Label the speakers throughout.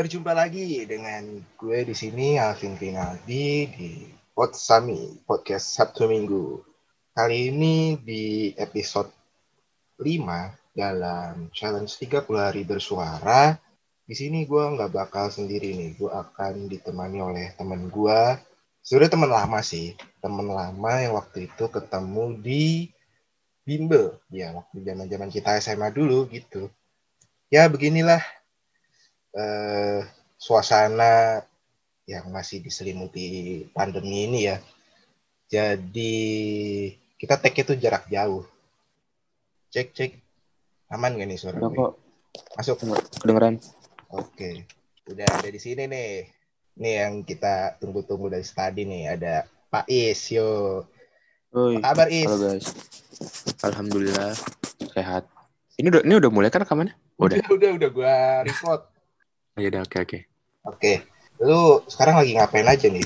Speaker 1: Berjumpa lagi dengan gue di sini Alvin Finaldi di Potsami Podcast Sabtu Minggu. Kali ini di episode 5 dalam challenge 30 hari bersuara. Di sini gue nggak bakal sendiri nih. Gue akan ditemani oleh teman gue. Sudah teman lama sih. Teman lama yang waktu itu ketemu di bimbel. Ya, waktu zaman-zaman kita SMA dulu gitu. Ya, beginilah eh, suasana yang masih diselimuti pandemi ini ya. Jadi kita tag itu jarak jauh. Cek cek aman gak nih suara
Speaker 2: Udah
Speaker 1: gue?
Speaker 2: kok,
Speaker 1: Masuk.
Speaker 2: kedengeran.
Speaker 1: Oke. Udah ada di sini nih. Nih yang kita tunggu-tunggu dari tadi nih ada Pak Is yo.
Speaker 2: Oi,
Speaker 1: Apa kabar Is?
Speaker 2: halo guys. Alhamdulillah sehat. Ini udah ini udah mulai kan rekamannya? Udah.
Speaker 1: Udah udah udah gua record.
Speaker 2: Ya udah oke oke.
Speaker 1: Oke. Lu sekarang lagi ngapain aja nih?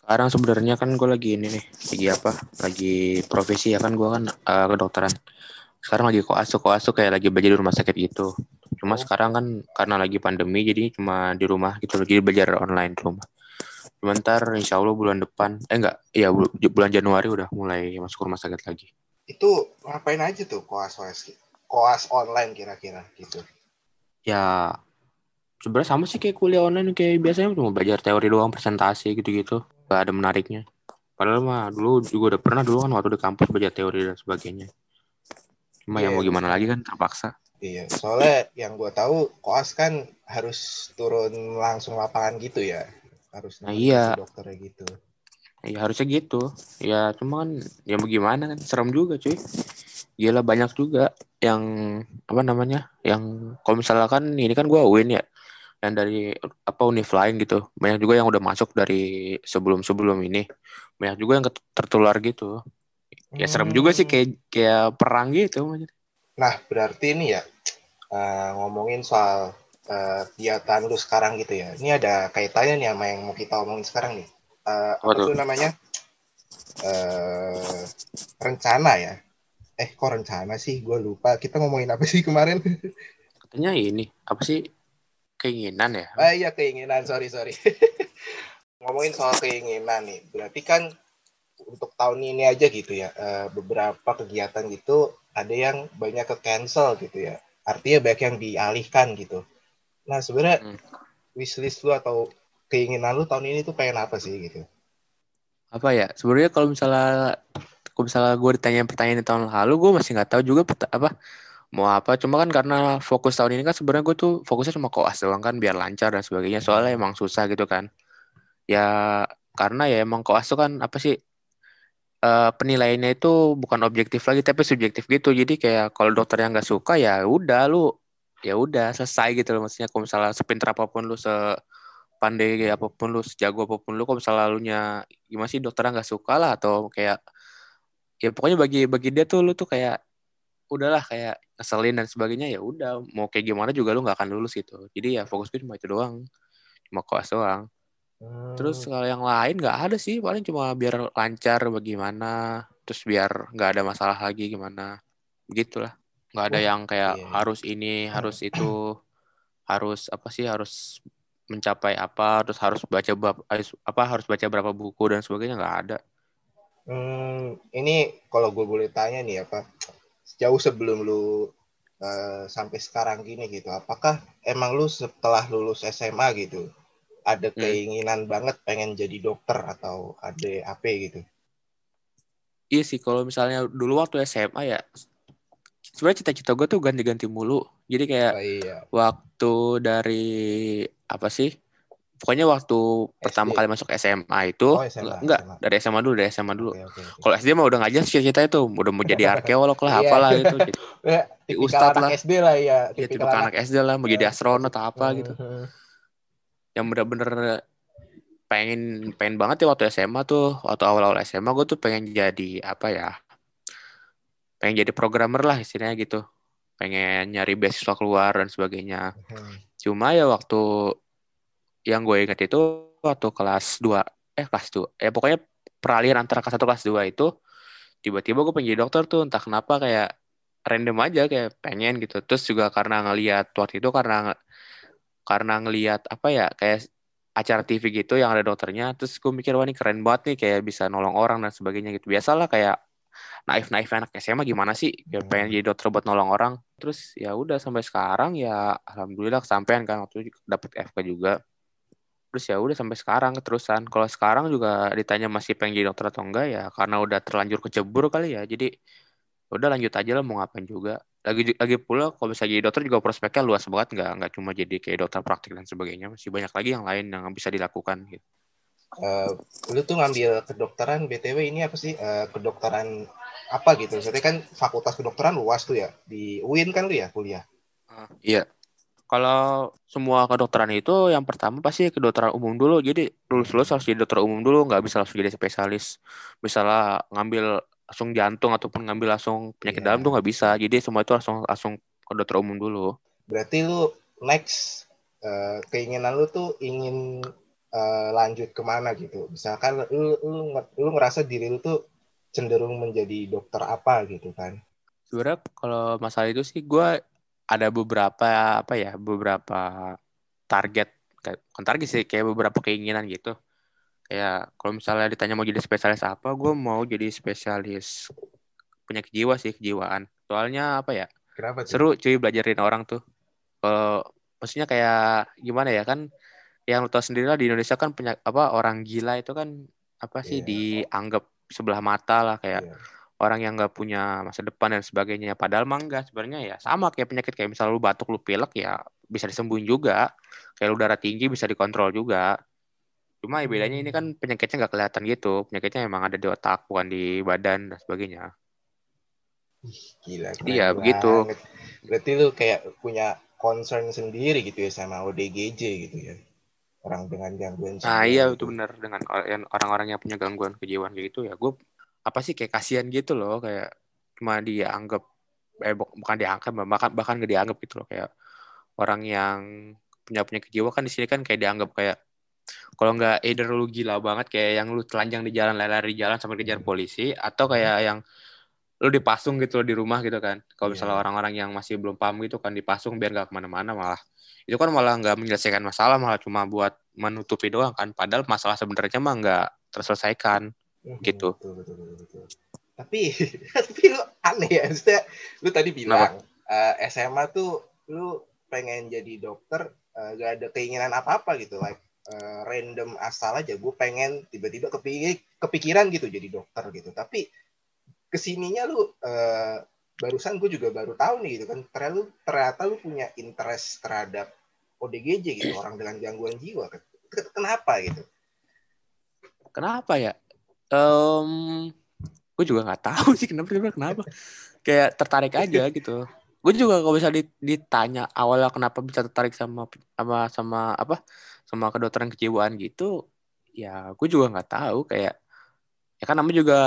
Speaker 2: Sekarang sebenarnya kan gue lagi ini nih, lagi apa? Lagi profesi ya kan gue kan eh, kedokteran. Sekarang lagi koas koas tuh kayak lagi belajar di rumah sakit gitu. Cuma
Speaker 1: Oh.
Speaker 2: sekarang kan karena lagi pandemi jadi cuma di rumah gitu lagi belajar online di rumah. Cuma ntar insya Allah bulan depan, eh enggak, ya bul- bulan Januari udah mulai masuk rumah sakit lagi.
Speaker 1: Itu ngapain aja tuh koas koas koas online kira-kira gitu.
Speaker 2: Ya sebenarnya sama sih kayak kuliah online kayak biasanya cuma belajar teori doang presentasi gitu-gitu. Gak ada menariknya. Padahal mah dulu juga udah pernah dulu kan waktu di kampus belajar teori dan sebagainya. Cuma
Speaker 1: Iya,
Speaker 2: yang mau gimana
Speaker 1: iya.
Speaker 2: lagi kan terpaksa.
Speaker 1: Iya, soalnya yang gue tahu koas kan harus turun langsung lapangan gitu ya, harus
Speaker 2: Nah, iya.
Speaker 1: dokternya gitu.
Speaker 2: ya harusnya gitu. Ya cuma kan ya mau gimana kan serem juga cuy gila banyak juga yang apa namanya yang kalau misalkan ini kan gua UIN ya yang dari apa univ lain gitu banyak juga yang udah masuk dari sebelum sebelum ini banyak juga yang tertular gitu ya serem juga sih
Speaker 1: Hmm.
Speaker 2: kayak kayak perang gitu
Speaker 1: Nah, berarti ini ya eh, ngomongin soal eh, kegiatan lu sekarang gitu ya. Ini ada kaitannya nih sama yang mau kita omongin sekarang nih. Eh, apa tuh namanya? Eh, rencana ya. Eh, kok rencana sih? Gue lupa. Kita ngomongin apa sih kemarin?
Speaker 2: katanya ini apa sih keinginan ya
Speaker 1: Ah iya keinginan, sorry sorry. Ngomongin soal keinginan nih, berarti kan untuk tahun ini aja gitu ya, eh, beberapa kegiatan gitu ada yang banyak ke cancel gitu ya. Artinya banyak yang dialihkan gitu. Nah sebenarnya
Speaker 2: Hmm.
Speaker 1: wishlist lu atau keinginan lu tahun ini tuh pengen apa sih gitu?
Speaker 2: apa ya sebenarnya kalau misalnya kalau misalnya gue ditanya pertanyaan di tahun lalu gue masih nggak tahu juga apa mau apa. Cuma kan karena fokus tahun ini kan sebenarnya gue tuh fokusnya cuma koas doang kan biar lancar dan sebagainya. Soalnya emang susah gitu kan. Ya karena ya emang koas tuh kan apa sih eh, penilaiannya itu bukan objektif lagi tapi subjektif gitu. Jadi kayak kalau dokter yang nggak suka ya udah lu ya udah selesai gitu loh. Maksudnya kalau misalnya sepintar apa pun lu sepandai apa pun lu sejago apa pun lu kalau misalnya lu nya gimana sih dokternya nggak suka lah atau kayak ya pokoknya bagi bagi dia tuh lu tuh kayak udahlah kayak ngeselin dan sebagainya ya udah mau kayak gimana juga lu nggak akan lulus gitu. Jadi ya fokus gue cuma itu doang cuma koas doang. Terus
Speaker 1: Hmm,
Speaker 2: kalau yang lain nggak ada sih paling cuma biar lancar bagaimana terus biar nggak ada masalah lagi gimana begitulah nggak ada
Speaker 1: Wah,
Speaker 2: yang kayak
Speaker 1: iya, iya.
Speaker 2: harus ini harus itu harus apa sih harus mencapai apa terus harus baca bab- harus apa harus baca berapa buku dan sebagainya nggak ada
Speaker 1: hmm, ini kalau gue boleh tanya nih apa, sejauh sebelum lu eh, sampai sekarang gini gitu, apakah emang lu setelah lulus SMA gitu ada
Speaker 2: Hmm.
Speaker 1: keinginan banget pengen jadi dokter atau ada AP gitu?
Speaker 2: Iya sih, kalau misalnya dulu waktu SMA ya, sebenarnya cita-cita gue tuh ganti-ganti mulu. Jadi kayak
Speaker 1: Oh iya,
Speaker 2: waktu dari apa sih? Pokoknya waktu pertama
Speaker 1: SD.
Speaker 2: kali masuk SMA itu,
Speaker 1: Oh, SMA,
Speaker 2: enggak,
Speaker 1: SMA.
Speaker 2: dari SMA dulu, dari SMA dulu.
Speaker 1: oke oke. oke.
Speaker 2: Kalau SD mah udah nggak jelas cita-cita itu, udah mau jadi arkeolog lah,
Speaker 1: Iya.
Speaker 2: apalah gitu.
Speaker 1: Ya,
Speaker 2: Di
Speaker 1: anak
Speaker 2: lah.
Speaker 1: SD lah ya,
Speaker 2: ya
Speaker 1: tipikal
Speaker 2: tipe anak SD lah, mau jadi
Speaker 1: Eh,
Speaker 2: astronot atau apa gitu. Yang bener-bener pengen pengen banget ya waktu SMA tuh, waktu awal-awal SMA gue tuh pengen jadi apa ya? Pengen jadi programmer lah istilahnya gitu. Pengen nyari beasiswa keluar dan sebagainya. Cuma ya waktu yang gue inget itu waktu kelas 2 eh kelas 2 eh pokoknya peralihan antara kelas 1 kelas 2 itu tiba-tiba gue pengen jadi dokter tuh entah kenapa kayak random aja kayak pengen gitu. Terus juga karena ngeliat waktu itu karena karena ngelihat apa ya kayak acara TV gitu yang ada dokternya terus gue mikir wah ini keren banget nih kayak bisa nolong orang dan sebagainya gitu. Biasalah kayak naif naif anak SMA gimana sih ya pengen jadi dokter buat nolong orang. Terus ya udah sampai sekarang ya alhamdulillah kesampaian kan waktu itu dapet FK juga terus ya udah sampai sekarang keterusan kalau sekarang juga ditanya masih pengen jadi dokter atau enggak ya karena udah terlanjur kecebur kali ya jadi ya udah lanjut aja lah mau ngapain juga lagi lagi pula kalau bisa jadi dokter juga prospeknya luas banget nggak nggak cuma jadi kayak dokter praktik dan sebagainya masih banyak lagi yang lain yang bisa dilakukan gitu.
Speaker 1: Uh, lu tuh ngambil kedokteran btw ini apa sih uh, kedokteran apa gitu? Jadi kan fakultas kedokteran luas tuh ya di UIN kan lu ya kuliah?
Speaker 2: Uh, iya. Kalau semua kedokteran itu yang pertama pasti kedokteran umum dulu. Jadi lulus lulus harus jadi dokter umum dulu, nggak bisa langsung jadi spesialis. Misalnya ngambil langsung jantung ataupun ngambil langsung penyakit yeah. dalam tuh nggak bisa. Jadi semua itu langsung langsung ke dokter umum dulu.
Speaker 1: Berarti lu next uh, keinginan lu tuh ingin uh, lanjut ke mana gitu? Misalkan lu, lu lu ngerasa diri lu tuh cenderung menjadi dokter apa gitu kan?
Speaker 2: Sebenarnya kalau masalah itu sih gue ada beberapa apa ya beberapa target bukan target sih kayak beberapa keinginan gitu kayak kalau misalnya ditanya mau jadi spesialis apa gue mau jadi spesialis penyakit jiwa sih kejiwaan soalnya apa ya
Speaker 1: Kenapa tuh?
Speaker 2: seru cuy belajarin orang tuh kalau maksudnya kayak gimana ya kan yang lo tau sendiri lah di Indonesia kan penyak apa orang gila itu kan apa sih yeah. dianggap sebelah mata lah kayak yeah orang yang nggak punya masa depan dan sebagainya padahal mah enggak sebenarnya ya sama kayak penyakit kayak misalnya lu batuk lu pilek ya bisa disembuhin juga. Kayak lu darah tinggi bisa dikontrol juga. Cuma ya bedanya ini kan penyakitnya nggak kelihatan gitu. Penyakitnya emang ada di otak bukan di badan dan sebagainya.
Speaker 1: Gila
Speaker 2: Jadi ya begitu.
Speaker 1: berarti lu kayak punya concern sendiri gitu ya sama ODGJ gitu ya? Orang dengan gangguan.
Speaker 2: Nah iya itu benar dengan orang-orang yang punya gangguan kejiwaan kayak gitu ya gue apa sih kayak kasihan gitu loh kayak cuma dianggap eh bukan dianggap bahkan bahkan gak dianggap gitu loh kayak orang yang punya punya jiwa kan di sini kan kayak dianggap kayak kalau nggak either lu gila banget kayak yang lu telanjang di jalan lari di jalan sampai kejar polisi atau kayak yang lu dipasung gitu loh di rumah gitu kan. Kalau misalnya yeah. orang-orang yang masih belum paham gitu kan dipasung biar nggak ke mana-mana malah. Itu kan malah nggak menyelesaikan masalah malah cuma buat menutupi doang kan. Padahal masalah sebenarnya mah nggak terselesaikan hmm, gitu. Betul, betul,
Speaker 1: betul, betul. Tapi tapi lu aneh ya, maksudnya lu tadi bilang uh, eh, SMA tuh lu pengen jadi dokter uh, gak ada keinginan apa-apa gitu, like uh, random asal aja. Gue pengen tiba-tiba kepikir, kepikiran gitu jadi dokter gitu. Tapi ke sininya lu uh, barusan gue juga baru tahu nih gitu kan, ternyata lu ternyata lu punya interest terhadap ODGJ gitu orang dengan gangguan jiwa. Kenapa gitu?
Speaker 2: Kenapa ya? Um, gue juga nggak tahu sih kenapa kenapa kenapa? Kayak tertarik aja gitu. Gue juga kalau bisa ditanya awalnya kenapa bisa tertarik sama sama sama apa sama kedokteran kejiwaan gitu ya gue juga nggak tahu. Kayak ya kan namanya juga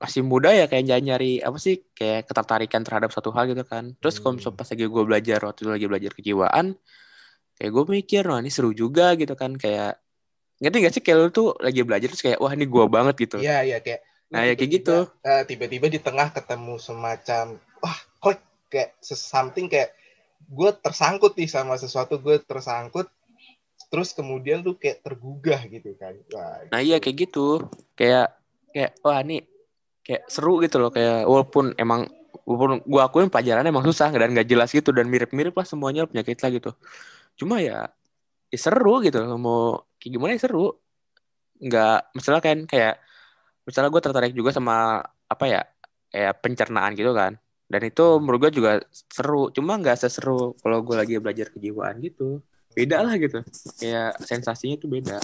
Speaker 2: masih muda ya kayak nyari, nyari apa sih kayak ketertarikan terhadap satu hal gitu kan. Terus kalau misalnya pas lagi gue belajar waktu itu lagi belajar kejiwaan kayak gue mikir wah ini seru juga gitu kan. Kayak ngerti gak sih? Kayak lu tuh lagi belajar terus kayak wah ini gua banget gitu.
Speaker 1: Iya iya kayak
Speaker 2: nah ya kayak gitu.
Speaker 1: Uh, tiba-tiba di tengah ketemu semacam wah klik kayak something kayak gue tersangkut nih sama sesuatu gue tersangkut. Terus kemudian lu kayak tergugah gitu kan.
Speaker 2: Wah, nah iya kayak gitu. Kayak kayak wah ini kayak seru gitu loh. Kayak walaupun emang walaupun gue akuin pelajarannya emang susah dan gak jelas gitu dan mirip-mirip lah semuanya penyakit lah gitu. Cuma ya ya seru gitu mau kayak gimana ya seru. Nggak misalnya kan kayak misalnya gue tertarik juga sama apa ya kayak pencernaan gitu kan. Dan itu menurut gue juga seru. Cuma nggak seseru kalau gue lagi belajar kejiwaan gitu. Beda lah gitu. Kayak sensasinya tuh beda.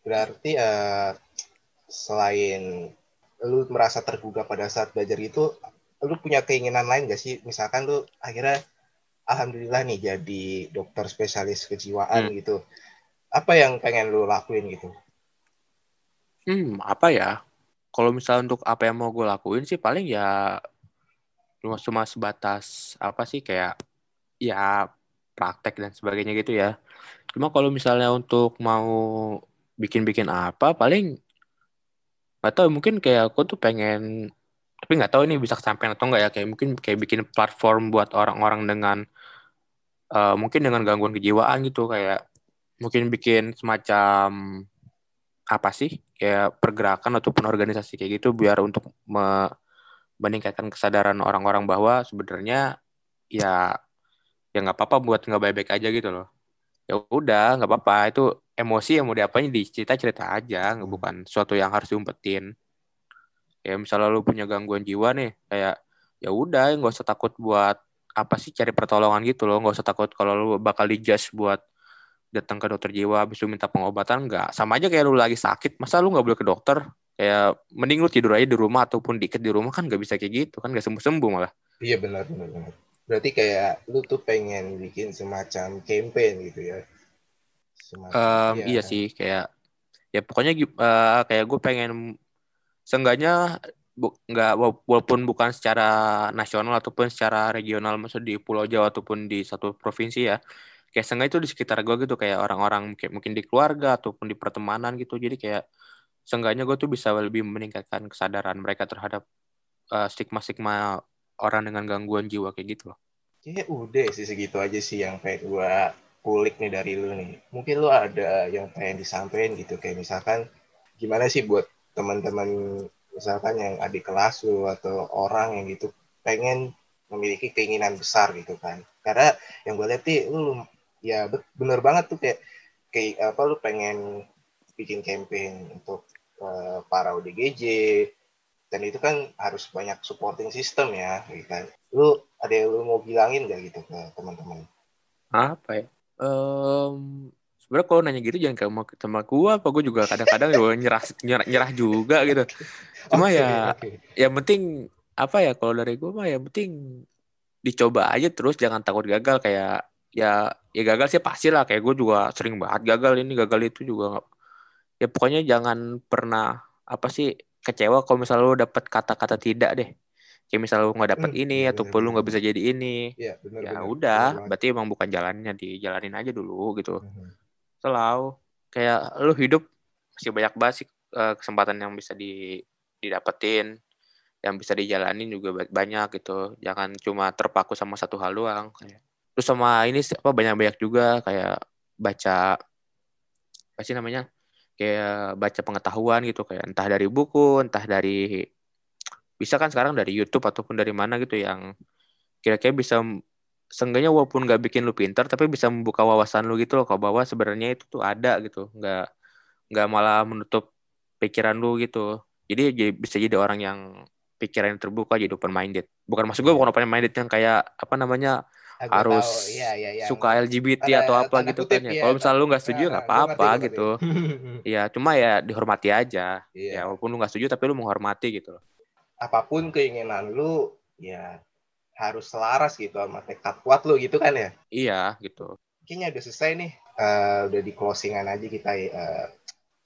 Speaker 1: Berarti uh, selain lu merasa tergugah pada saat belajar itu lu punya keinginan lain gak sih? Misalkan lu akhirnya alhamdulillah nih jadi dokter spesialis kejiwaan hmm. gitu. Apa yang pengen lu lakuin gitu?
Speaker 2: Hmm, apa ya? Kalau misalnya untuk apa yang mau gue lakuin sih paling ya cuma cuma sebatas apa sih kayak ya praktek dan sebagainya gitu ya. Cuma kalau misalnya untuk mau bikin-bikin apa paling nggak tahu mungkin kayak aku tuh pengen tapi nggak tahu ini bisa kesampaian atau enggak ya kayak mungkin kayak bikin platform buat orang-orang dengan uh, mungkin dengan gangguan kejiwaan gitu kayak mungkin bikin semacam apa sih? Kayak pergerakan ataupun organisasi kayak gitu biar untuk me meningkatkan kesadaran orang-orang bahwa sebenarnya ya ya nggak apa-apa buat nggak baik-baik aja gitu loh. Ya udah nggak apa-apa. Itu emosi yang mau diapain di cerita aja. Hmm. bukan suatu yang harus diumpetin. Ya misalnya lu punya gangguan jiwa nih kayak ya udah nggak usah takut buat apa sih cari pertolongan gitu loh. Nggak usah takut kalau lu bakal dijudge buat datang ke dokter jiwa habis lu minta pengobatan nggak. Sama aja kayak lu lagi sakit masa lu nggak boleh ke dokter? Kayak mending lu tidur aja di rumah ataupun dikit di rumah kan nggak bisa kayak gitu kan nggak sembuh sembuh malah.
Speaker 1: Iya benar benar benar. Berarti kayak lu tuh pengen bikin semacam campaign gitu ya?
Speaker 2: Semacam, um, ya. iya sih kayak ya pokoknya uh, kayak gue pengen seenggaknya bu, nggak walaupun bukan secara nasional ataupun secara regional maksud di Pulau Jawa ataupun di satu provinsi ya kayak seenggaknya itu di sekitar gue gitu kayak orang-orang kayak mungkin di keluarga ataupun di pertemanan gitu jadi kayak seenggaknya gue tuh bisa lebih meningkatkan kesadaran mereka terhadap uh, stigma-stigma orang dengan gangguan jiwa kayak gitu loh.
Speaker 1: Ya udah sih segitu aja sih yang pengen gue kulik nih dari lu nih. Mungkin lu ada yang pengen disampaikan gitu kayak misalkan gimana sih buat teman-teman misalkan yang adik kelas lu atau orang yang gitu pengen memiliki keinginan besar gitu kan. Karena yang gue lihat sih lu ya bener banget tuh kayak kayak apa lu pengen bikin campaign untuk uh, para ODGJ dan itu kan harus banyak supporting system ya gitu kan. Lu ada yang lu mau bilangin gak gitu ke teman-teman?
Speaker 2: Apa ya? Um, sebenarnya kalau nanya gitu jangan kamu sama gua apa gua juga kadang-kadang juga nyerah, nyerah nyerah juga gitu. Cuma okay, ya okay. yang penting apa ya kalau dari gua mah yang penting dicoba aja terus jangan takut gagal. Kayak ya ya gagal sih pasti lah. Kayak gue juga sering banget gagal. Ini gagal itu juga ya pokoknya jangan pernah apa sih kecewa kalau misalnya lu dapat kata-kata tidak deh. Kayak misalnya lu nggak dapat hmm, ini bener, ataupun lu nggak bisa jadi ini. Ya, bener, ya bener, udah bener berarti emang bukan jalannya. Dijalanin aja dulu gitu. Hmm. selalu kayak lu hidup masih banyak banget sih uh, kesempatan yang bisa di didapetin. Yang bisa dijalanin juga banyak gitu. Jangan cuma terpaku sama satu hal doang kayak terus sama ini apa banyak-banyak juga kayak baca apa sih namanya kayak baca pengetahuan gitu kayak entah dari buku entah dari bisa kan sekarang dari YouTube ataupun dari mana gitu yang kira-kira bisa seenggaknya walaupun nggak bikin lu pintar tapi bisa membuka wawasan lu gitu loh kalau bahwa sebenarnya itu tuh ada gitu. Nggak nggak malah menutup pikiran lu gitu. Jadi bisa jadi orang yang pikiran terbuka jadi open minded bukan maksud gue bukan open minded yang kayak apa namanya Aku harus tahu. Ya, ya, ya. suka LGBT ada, atau apa gitu kan ya. Kalau misalnya lu nggak setuju nggak nah, apa-apa gitu. Iya, cuma ya dihormati aja. Iya. Ya walaupun lu nggak setuju tapi lu menghormati gitu
Speaker 1: Apa pun keinginan lu ya harus selaras gitu sama tekad kuat lu gitu kan ya.
Speaker 2: Iya, gitu.
Speaker 1: Kayaknya udah selesai nih. Uh, udah di closingan aja kita uh,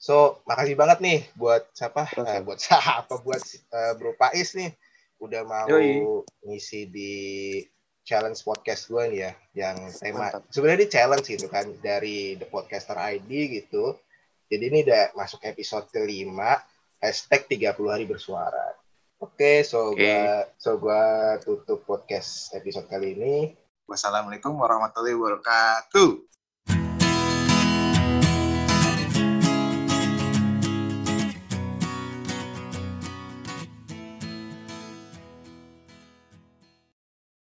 Speaker 1: So, makasih banget nih buat siapa? Uh, buat siapa? Buat uh, Bro Pais nih udah mau Yoi. ngisi di challenge podcast gue nih ya yang tema sebenarnya di challenge gitu kan dari the podcaster ID gitu. Jadi ini udah masuk episode kelima hashtag 30 hari bersuara. Oke okay, so okay. gua so gua tutup podcast episode kali ini. Wassalamualaikum warahmatullahi wabarakatuh